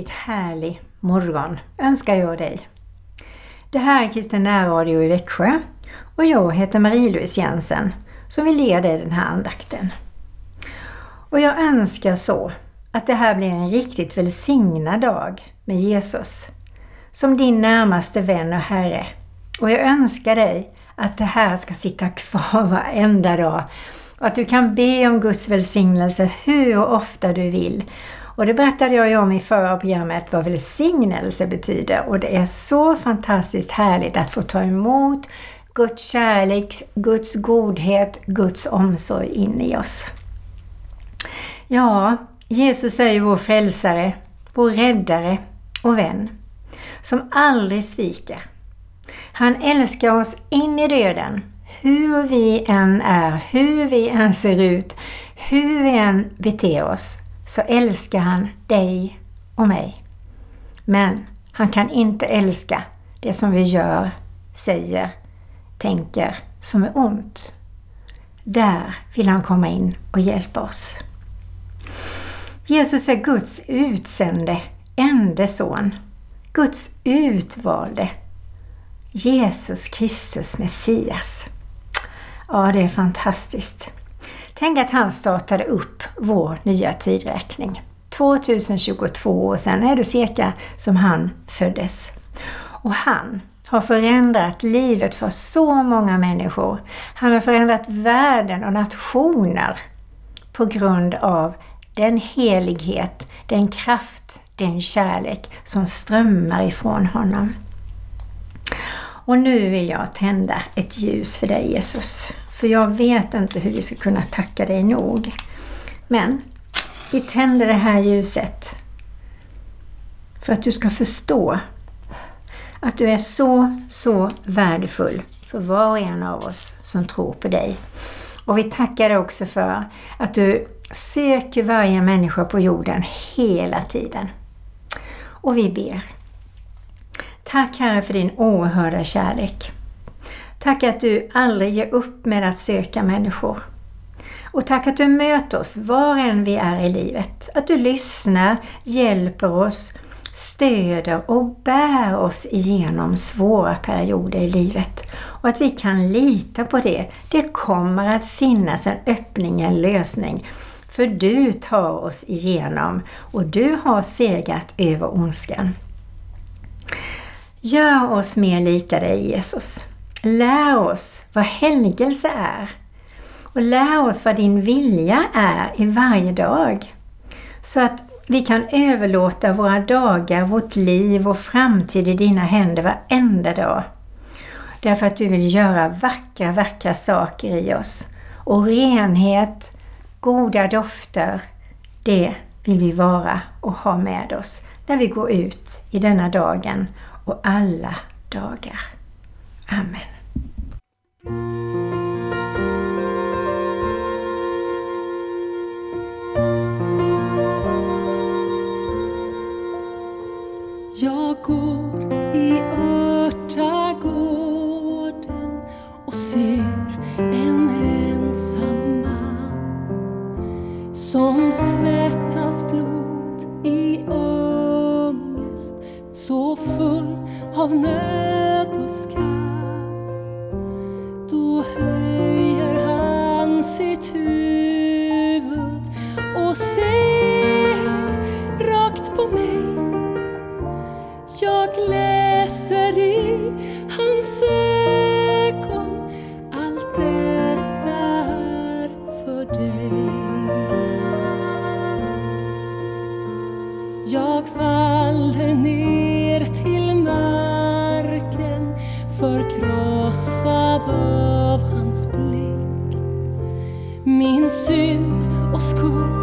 riktigt härlig morgon önskar jag dig. Det här är Kristen närradio i Växjö och jag heter Marie-Louise Jensen som vill ge dig den här andakten. Och jag önskar så att det här blir en riktigt välsignad dag med Jesus som din närmaste vän och Herre. Och jag önskar dig att det här ska sitta kvar varenda dag och att du kan be om Guds välsignelse hur ofta du vill. Och det berättade jag ju om i förra programmet vad välsignelse betyder och det är så fantastiskt härligt att få ta emot Guds kärlek, Guds godhet, Guds omsorg in i oss. Ja, Jesus är ju vår frälsare, vår räddare och vän som aldrig sviker. Han älskar oss in i döden, hur vi än är, hur vi än ser ut, hur vi än beter oss, så älskar han dig och mig. Men han kan inte älska det som vi gör, säger, tänker som är ont. Där vill han komma in och hjälpa oss. Jesus är Guds utsände, ende son. Guds utvalde. Jesus Kristus Messias. Ja, det är fantastiskt. Tänk att han startade upp vår nya tidräkning. 2022 år sedan är det cirka som han föddes. Och han har förändrat livet för så många människor. Han har förändrat världen och nationer på grund av den helighet, den kraft, den kärlek som strömmar ifrån honom. Och nu vill jag tända ett ljus för dig Jesus. För jag vet inte hur vi ska kunna tacka dig nog. Men vi tänder det här ljuset för att du ska förstå att du är så, så värdefull för var och en av oss som tror på dig. Och vi tackar dig också för att du söker varje människa på jorden hela tiden. Och vi ber. Tack Herre för din oerhörda kärlek. Tack att du aldrig ger upp med att söka människor. Och tack att du möter oss var än vi är i livet. Att du lyssnar, hjälper oss, stöder och bär oss igenom svåra perioder i livet. Och att vi kan lita på det. Det kommer att finnas en öppning, en lösning. För du tar oss igenom och du har segrat över ondskan. Gör oss mer lika dig Jesus. Lär oss vad helgelse är. Och lär oss vad din vilja är i varje dag. Så att vi kan överlåta våra dagar, vårt liv och framtid i dina händer varenda dag. Därför att du vill göra vackra, vackra saker i oss. Och renhet, goda dofter, det vill vi vara och ha med oss när vi går ut i denna dagen och alla dagar. Amen. Förkrossad av hans blick. Min synd och skuld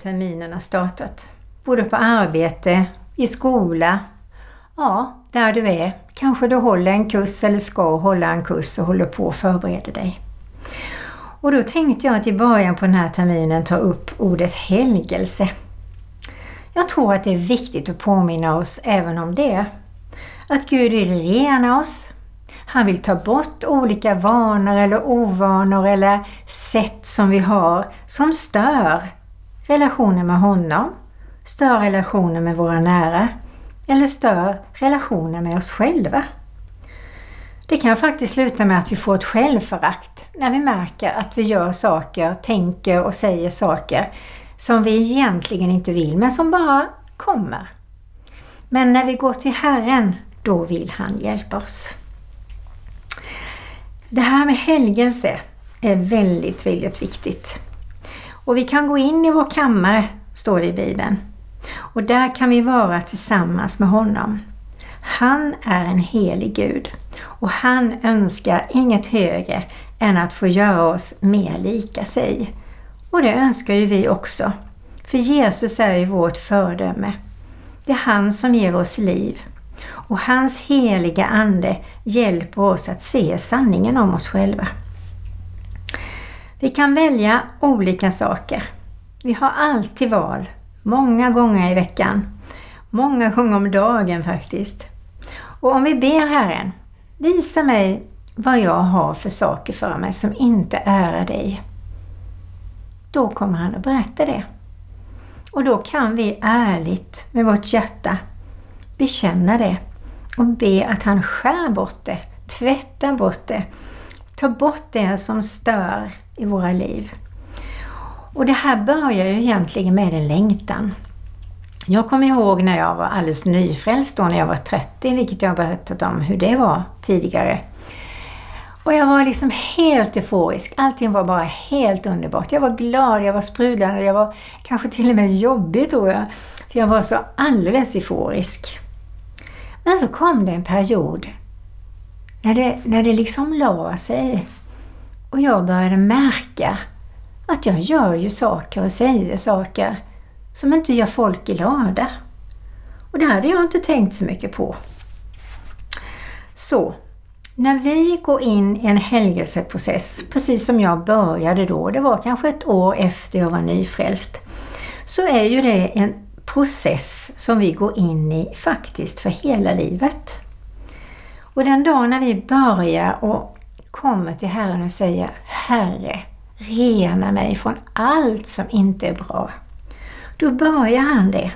terminerna startat. Både på arbete, i skola, ja, där du är. Kanske du håller en kurs eller ska hålla en kurs och håller på att förbereda dig. Och då tänkte jag att i början på den här terminen ta upp ordet helgelse. Jag tror att det är viktigt att påminna oss även om det. Att Gud vill rena oss. Han vill ta bort olika vanor eller ovanor eller sätt som vi har som stör relationen med honom, stör relationen med våra nära eller stör relationen med oss själva. Det kan faktiskt sluta med att vi får ett självförakt när vi märker att vi gör saker, tänker och säger saker som vi egentligen inte vill men som bara kommer. Men när vi går till Herren, då vill han hjälpa oss. Det här med helgelse är väldigt, väldigt viktigt. Och vi kan gå in i vår kammare, står det i Bibeln. Och där kan vi vara tillsammans med honom. Han är en helig Gud och han önskar inget högre än att få göra oss mer lika sig. Och det önskar ju vi också. För Jesus är ju vårt föredöme. Det är han som ger oss liv. Och hans heliga Ande hjälper oss att se sanningen om oss själva. Vi kan välja olika saker. Vi har alltid val, många gånger i veckan. Många gånger om dagen faktiskt. Och om vi ber Herren, visa mig vad jag har för saker för mig som inte ärar dig. Då kommer han att berätta det. Och då kan vi ärligt med vårt hjärta bekänna det och be att han skär bort det, tvättar bort det, tar bort det som stör i våra liv. Och det här börjar ju egentligen med en längtan. Jag kommer ihåg när jag var alldeles nyfrälst då när jag var 30, vilket jag har berättat om hur det var tidigare. Och jag var liksom helt euforisk. Allting var bara helt underbart. Jag var glad, jag var sprudlande, jag var kanske till och med jobbig tror jag. För jag var så alldeles euforisk. Men så kom det en period när det, när det liksom la sig och jag började märka att jag gör ju saker och säger saker som inte gör folk glada. Och det hade jag inte tänkt så mycket på. Så, när vi går in i en helgelseprocess, precis som jag började då, det var kanske ett år efter jag var nyfrälst, så är ju det en process som vi går in i faktiskt för hela livet. Och den dagen när vi börjar och kommer till Herren och säger Herre, rena mig från allt som inte är bra. Då börjar han det.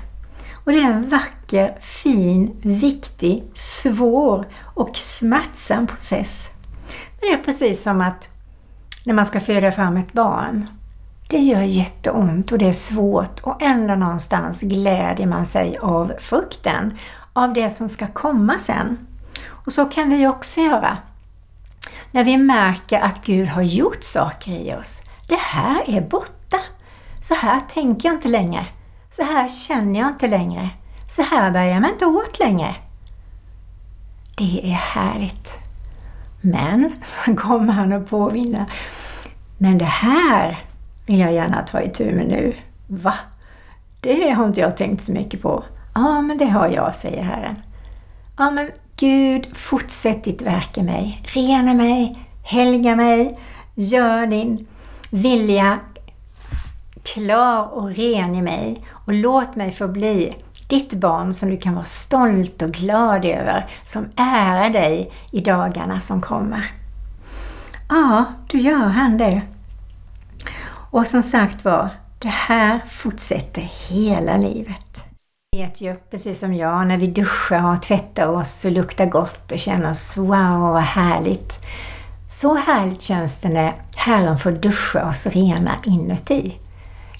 Och det är en vacker, fin, viktig, svår och smärtsam process. Men det är precis som att när man ska föda fram ett barn. Det gör jätteont och det är svårt och ändå någonstans glädjer man sig av frukten, av det som ska komma sen. Och så kan vi också göra. När vi märker att Gud har gjort saker i oss. Det här är borta. Så här tänker jag inte längre. Så här känner jag inte längre. Så här bär jag mig inte åt längre. Det är härligt. Men så kommer han att påminna. Men det här vill jag gärna ta itu med nu. Va? Det har inte jag tänkt så mycket på. Ja, men det har jag, säger Herren. Ja, men Gud, fortsätt ditt verk i mig. Rena mig, helga mig, gör din vilja klar och ren i mig och låt mig få bli ditt barn som du kan vara stolt och glad över, som ärar dig i dagarna som kommer. Ja, du gör han det. Och som sagt var, det här fortsätter hela livet vet ju, precis som jag, när vi duschar och tvättar oss och luktar gott och känner oss wow, vad härligt. Så härligt känns det när Herren får duscha oss rena inuti.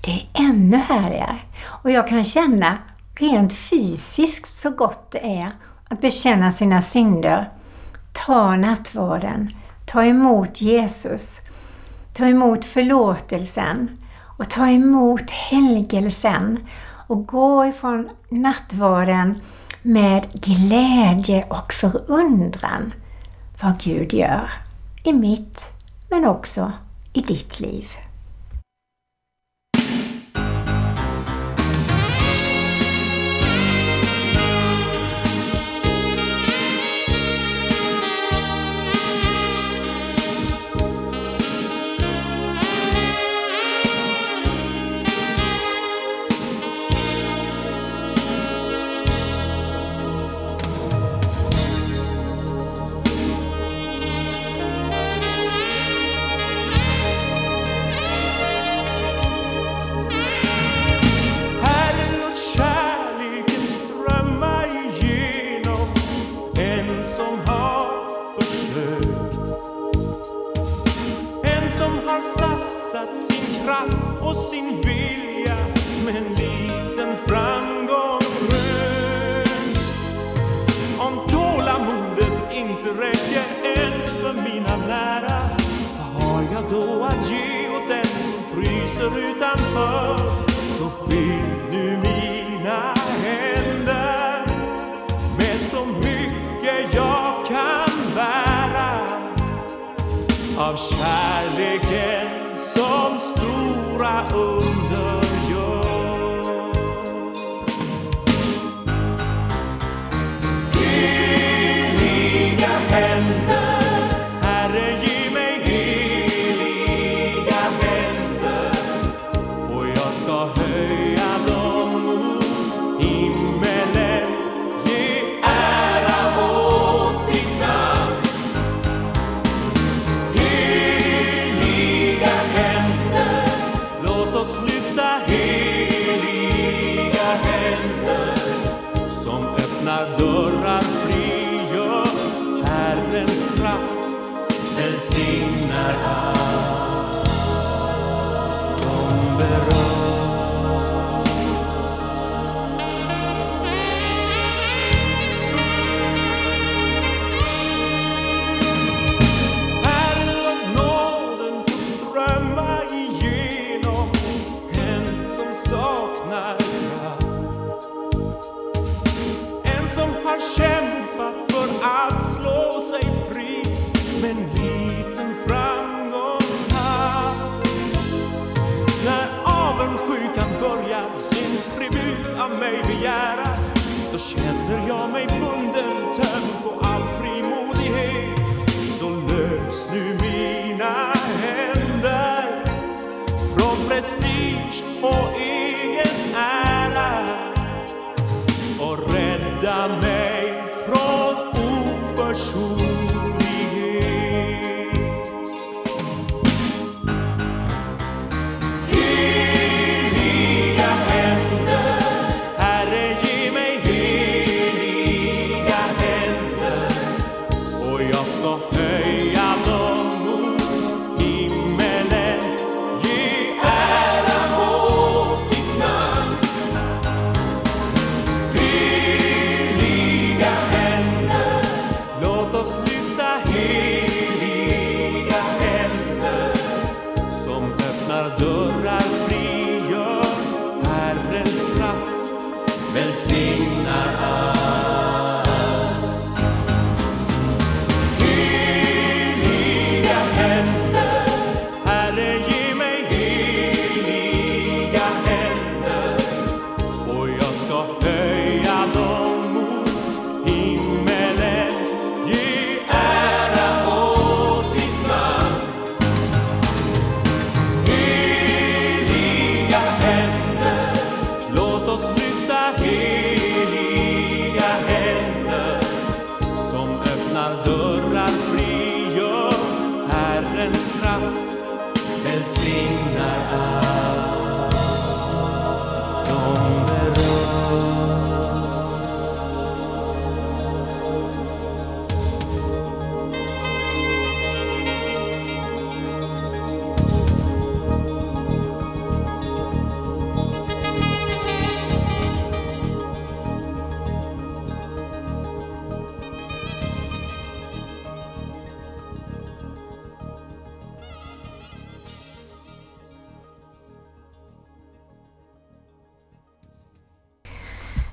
Det är ännu härligare. Och jag kan känna rent fysiskt så gott det är att bekänna sina synder, ta nattvarden, ta emot Jesus, ta emot förlåtelsen och ta emot helgelsen och gå ifrån nattvarden med glädje och förundran vad Gud gör i mitt, men också i ditt liv. ge åt den som fryser utanför. Så välsignar allt. amen.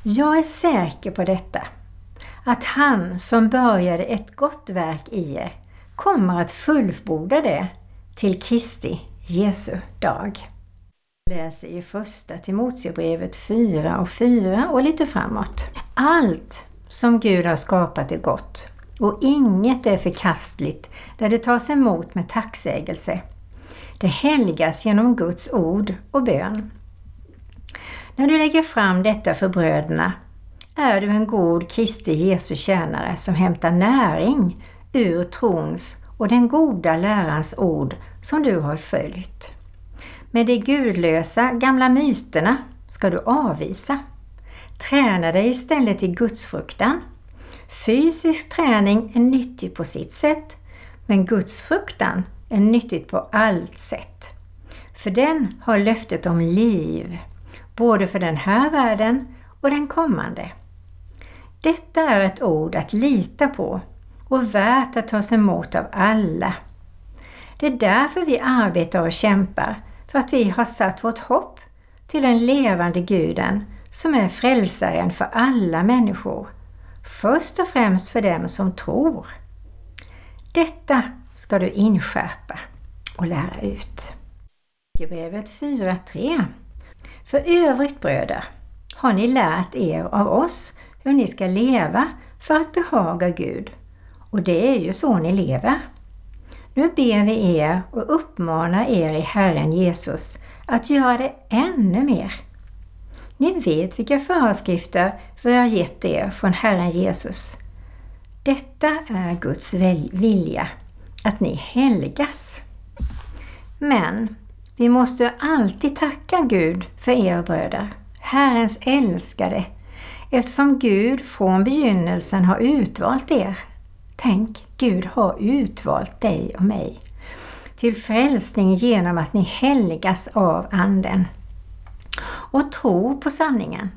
Jag är säker på detta, att han som började ett gott verk i er kommer att fullborda det till Kristi, Jesu dag. Läser i första Timoteusbrevet 4 och 4 och lite framåt. Allt som Gud har skapat är gott och inget är förkastligt där det tas emot med tacksägelse. Det helgas genom Guds ord och bön. När du lägger fram detta för bröderna är du en god Kristi Jesu tjänare som hämtar näring ur trons och den goda lärans ord som du har följt. Men de gudlösa gamla myterna ska du avvisa. Träna dig istället i gudsfruktan. Fysisk träning är nyttig på sitt sätt, men gudsfruktan är nyttigt på allt sätt. För den har löftet om liv, både för den här världen och den kommande. Detta är ett ord att lita på och värt att tas emot av alla. Det är därför vi arbetar och kämpar, för att vi har satt vårt hopp till den levande guden som är frälsaren för alla människor. Först och främst för dem som tror. Detta ska du inskärpa och lära ut. Brevet 4.3 för övrigt bröder har ni lärt er av oss hur ni ska leva för att behaga Gud. Och det är ju så ni lever. Nu ber vi er och uppmanar er i Herren Jesus att göra det ännu mer. Ni vet vilka föreskrifter vi har gett er från Herren Jesus. Detta är Guds vilja, att ni helgas. Men vi måste alltid tacka Gud för er bröder, Herrens älskade, eftersom Gud från begynnelsen har utvalt er. Tänk, Gud har utvalt dig och mig till frälsning genom att ni helgas av Anden och tror på sanningen.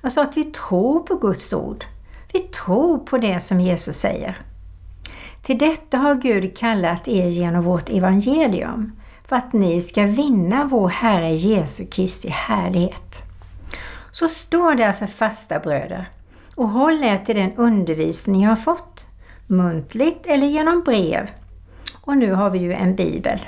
Alltså att vi tror på Guds ord. Vi tror på det som Jesus säger. Till detta har Gud kallat er genom vårt evangelium för att ni ska vinna vår Herre Jesu Kristi härlighet. Så stå därför fasta bröder och håll er till den undervisning jag har fått, muntligt eller genom brev. Och nu har vi ju en bibel.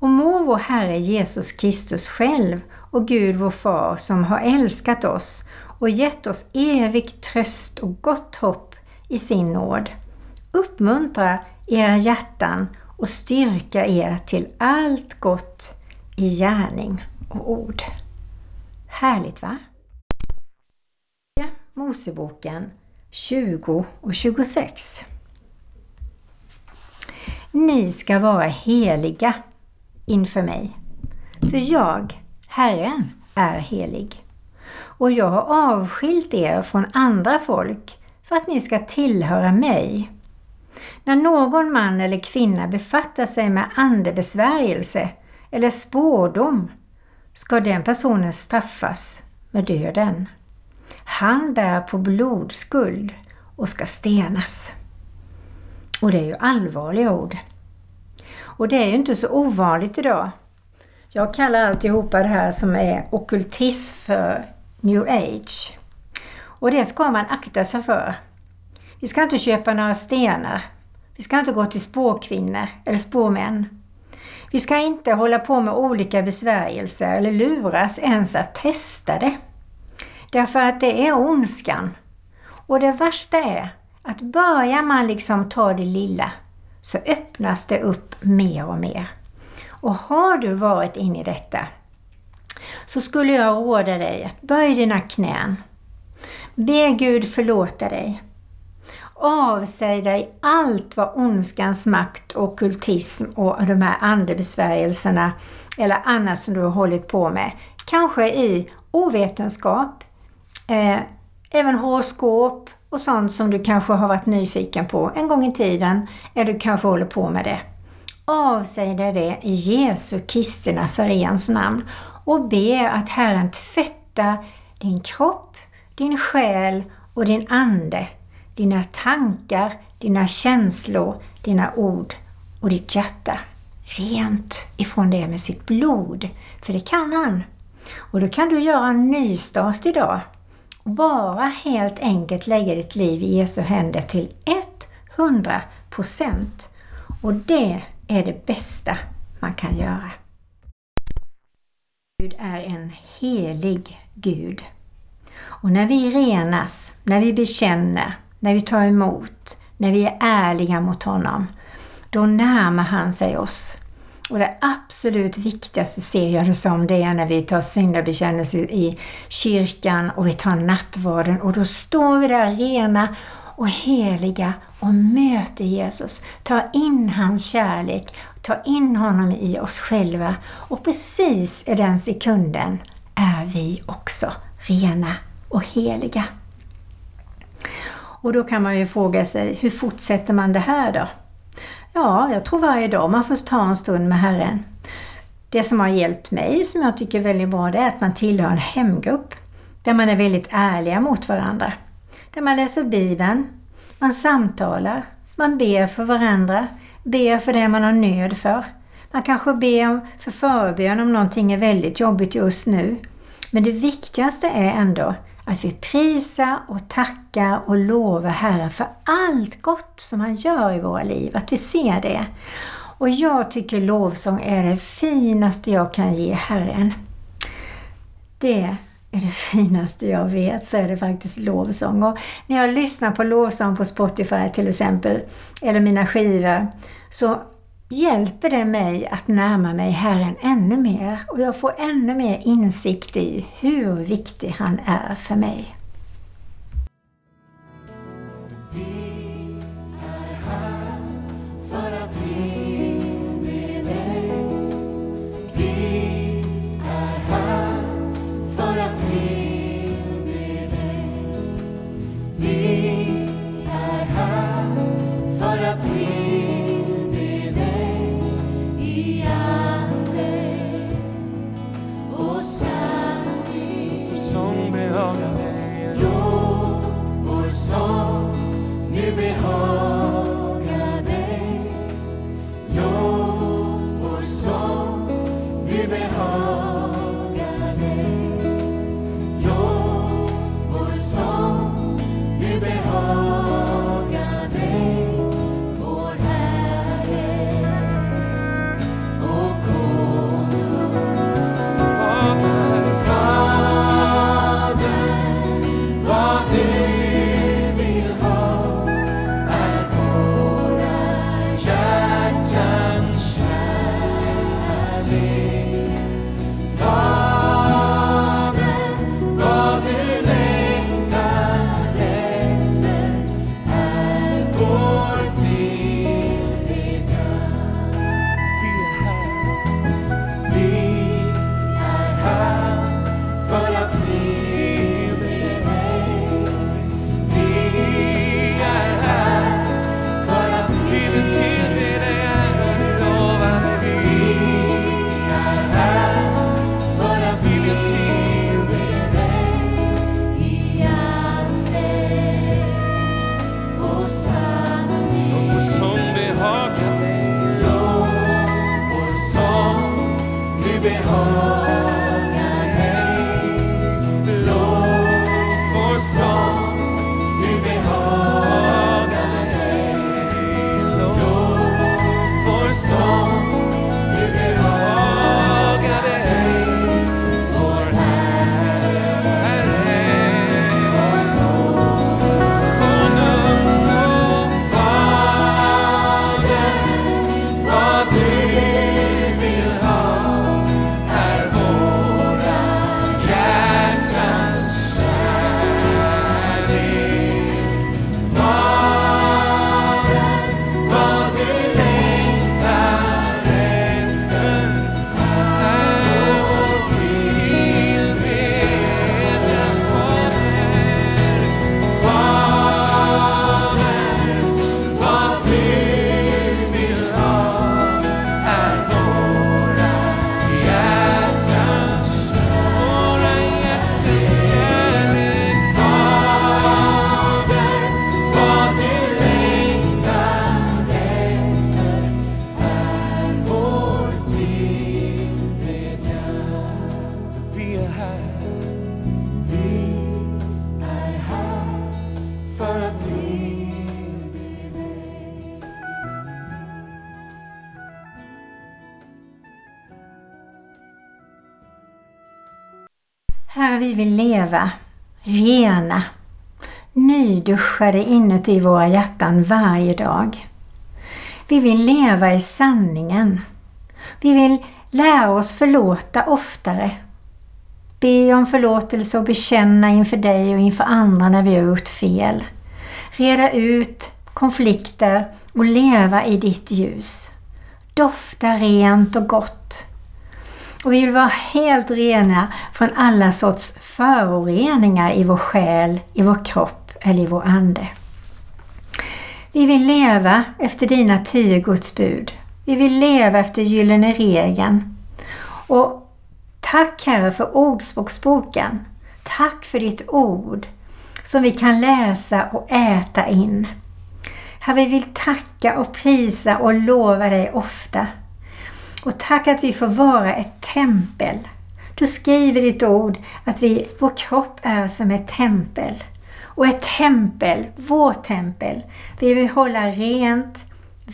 Och må vår Herre Jesus Kristus själv och Gud vår Far som har älskat oss och gett oss evig tröst och gott hopp i sin nåd. Uppmuntra era hjärtan och styrka er till allt gott i gärning och ord. Härligt va? Moseboken 20 och 26. Ni ska vara heliga inför mig, för jag, Herren, är helig. Och jag har avskilt er från andra folk för att ni ska tillhöra mig. När någon man eller kvinna befattar sig med andebesvärjelse eller spårdom ska den personen straffas med döden. Han bär på blodskuld och ska stenas. Och det är ju allvarliga ord. Och det är ju inte så ovanligt idag. Jag kallar alltihopa det här som är okultism för new age. Och det ska man akta sig för. Vi ska inte köpa några stenar. Vi ska inte gå till spåkvinnor eller spåmän. Vi ska inte hålla på med olika besvärjelser eller luras ens att testa det. Därför att det är ondskan. Och det värsta är att börjar man liksom ta det lilla så öppnas det upp mer och mer. Och har du varit inne i detta så skulle jag råda dig att böj dina knän. Be Gud förlåta dig. Avsäg dig allt vad ondskans makt och kultism och de här andebesvärjelserna eller annat som du har hållit på med. Kanske i ovetenskap, eh, även horoskop och sånt som du kanske har varit nyfiken på en gång i tiden eller du kanske håller på med det. Avsäg dig det i Jesu Kristi Nazarens namn och be att Herren tvättar din kropp, din själ och din ande, dina tankar, dina känslor, dina ord och ditt hjärta rent ifrån det med sitt blod. För det kan han. Och då kan du göra en nystart idag Bara helt enkelt lägga ditt liv i Jesu händer till 100% Och det är det bästa man kan göra. Gud är en helig Gud. Och när vi renas, när vi bekänner, när vi tar emot, när vi är ärliga mot honom, då närmar han sig oss. Och det absolut viktigaste ser jag det som det är när vi tar syndabekännelse i kyrkan och vi tar nattvarden och då står vi där rena och heliga och möter Jesus. Tar in hans kärlek, tar in honom i oss själva och precis i den sekunden är vi också rena och heliga. Och då kan man ju fråga sig, hur fortsätter man det här då? Ja, jag tror varje dag man får ta en stund med Herren. Det som har hjälpt mig, som jag tycker är väldigt bra, det är att man tillhör en hemgrupp. Där man är väldigt ärliga mot varandra. Där man läser Bibeln, man samtalar, man ber för varandra, ber för det man har nöd för. Man kanske ber för förbön om någonting är väldigt jobbigt just nu. Men det viktigaste är ändå att vi prisar och tackar och lovar Herren för allt gott som han gör i våra liv, att vi ser det. Och jag tycker lovsång är det finaste jag kan ge Herren. Det är det finaste jag vet, så är det faktiskt lovsång. Och när jag lyssnar på lovsång på Spotify till exempel, eller mina skivor, så hjälper det mig att närma mig Herren ännu mer och jag får ännu mer insikt i hur viktig han är för mig. Vill leva rena, nyduschade inuti våra hjärtan varje dag. Vi vill leva i sanningen. Vi vill lära oss förlåta oftare. Be om förlåtelse och bekänna inför dig och inför andra när vi har gjort fel. Reda ut konflikter och leva i ditt ljus. Dofta rent och gott. Och vi vill vara helt rena från alla sorts föroreningar i vår själ, i vår kropp eller i vår ande. Vi vill leva efter dina tio Guds bud. Vi vill leva efter gyllene regeln. Och tack Herre för Ordspråksboken. Tack för ditt ord som vi kan läsa och äta in. Herre, vi vill tacka och prisa och lova dig ofta. Och tack att vi får vara ett tempel. Du skriver i ditt ord att vi, vår kropp är som ett tempel. Och ett tempel, vårt tempel, vi vill hålla rent,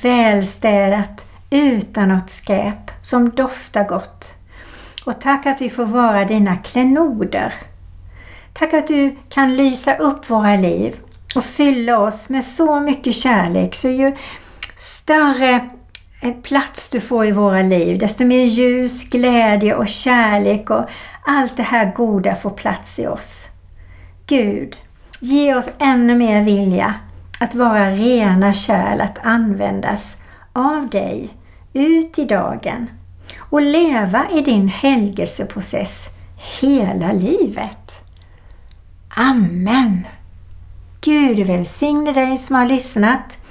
välstädat, utan något skräp, som doftar gott. Och tack att vi får vara dina klenoder. Tack att du kan lysa upp våra liv och fylla oss med så mycket kärlek. Så ju större Eh, plats du får i våra liv, desto mer ljus, glädje och kärlek och allt det här goda får plats i oss. Gud, ge oss ännu mer vilja att vara rena kärl att användas av dig ut i dagen och leva i din helgelseprocess hela livet. Amen. Gud välsigne dig som har lyssnat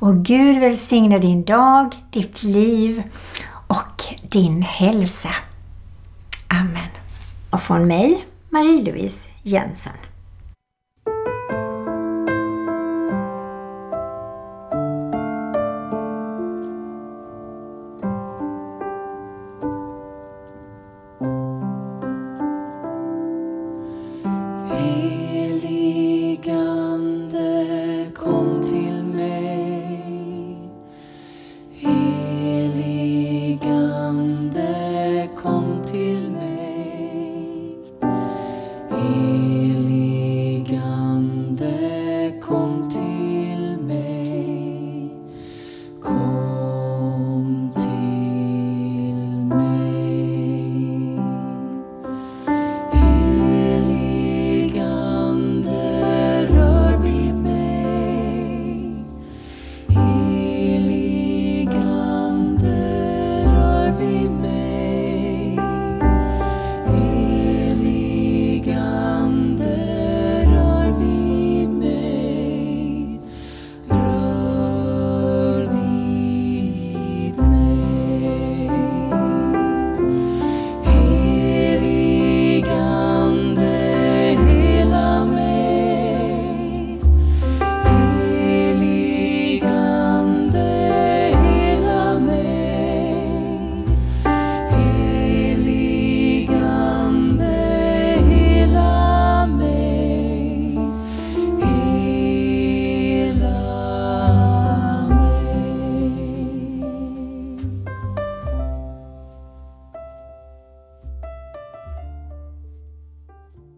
och Gud välsigne din dag, ditt liv och din hälsa. Amen. Och från mig, Marie-Louise Jensen.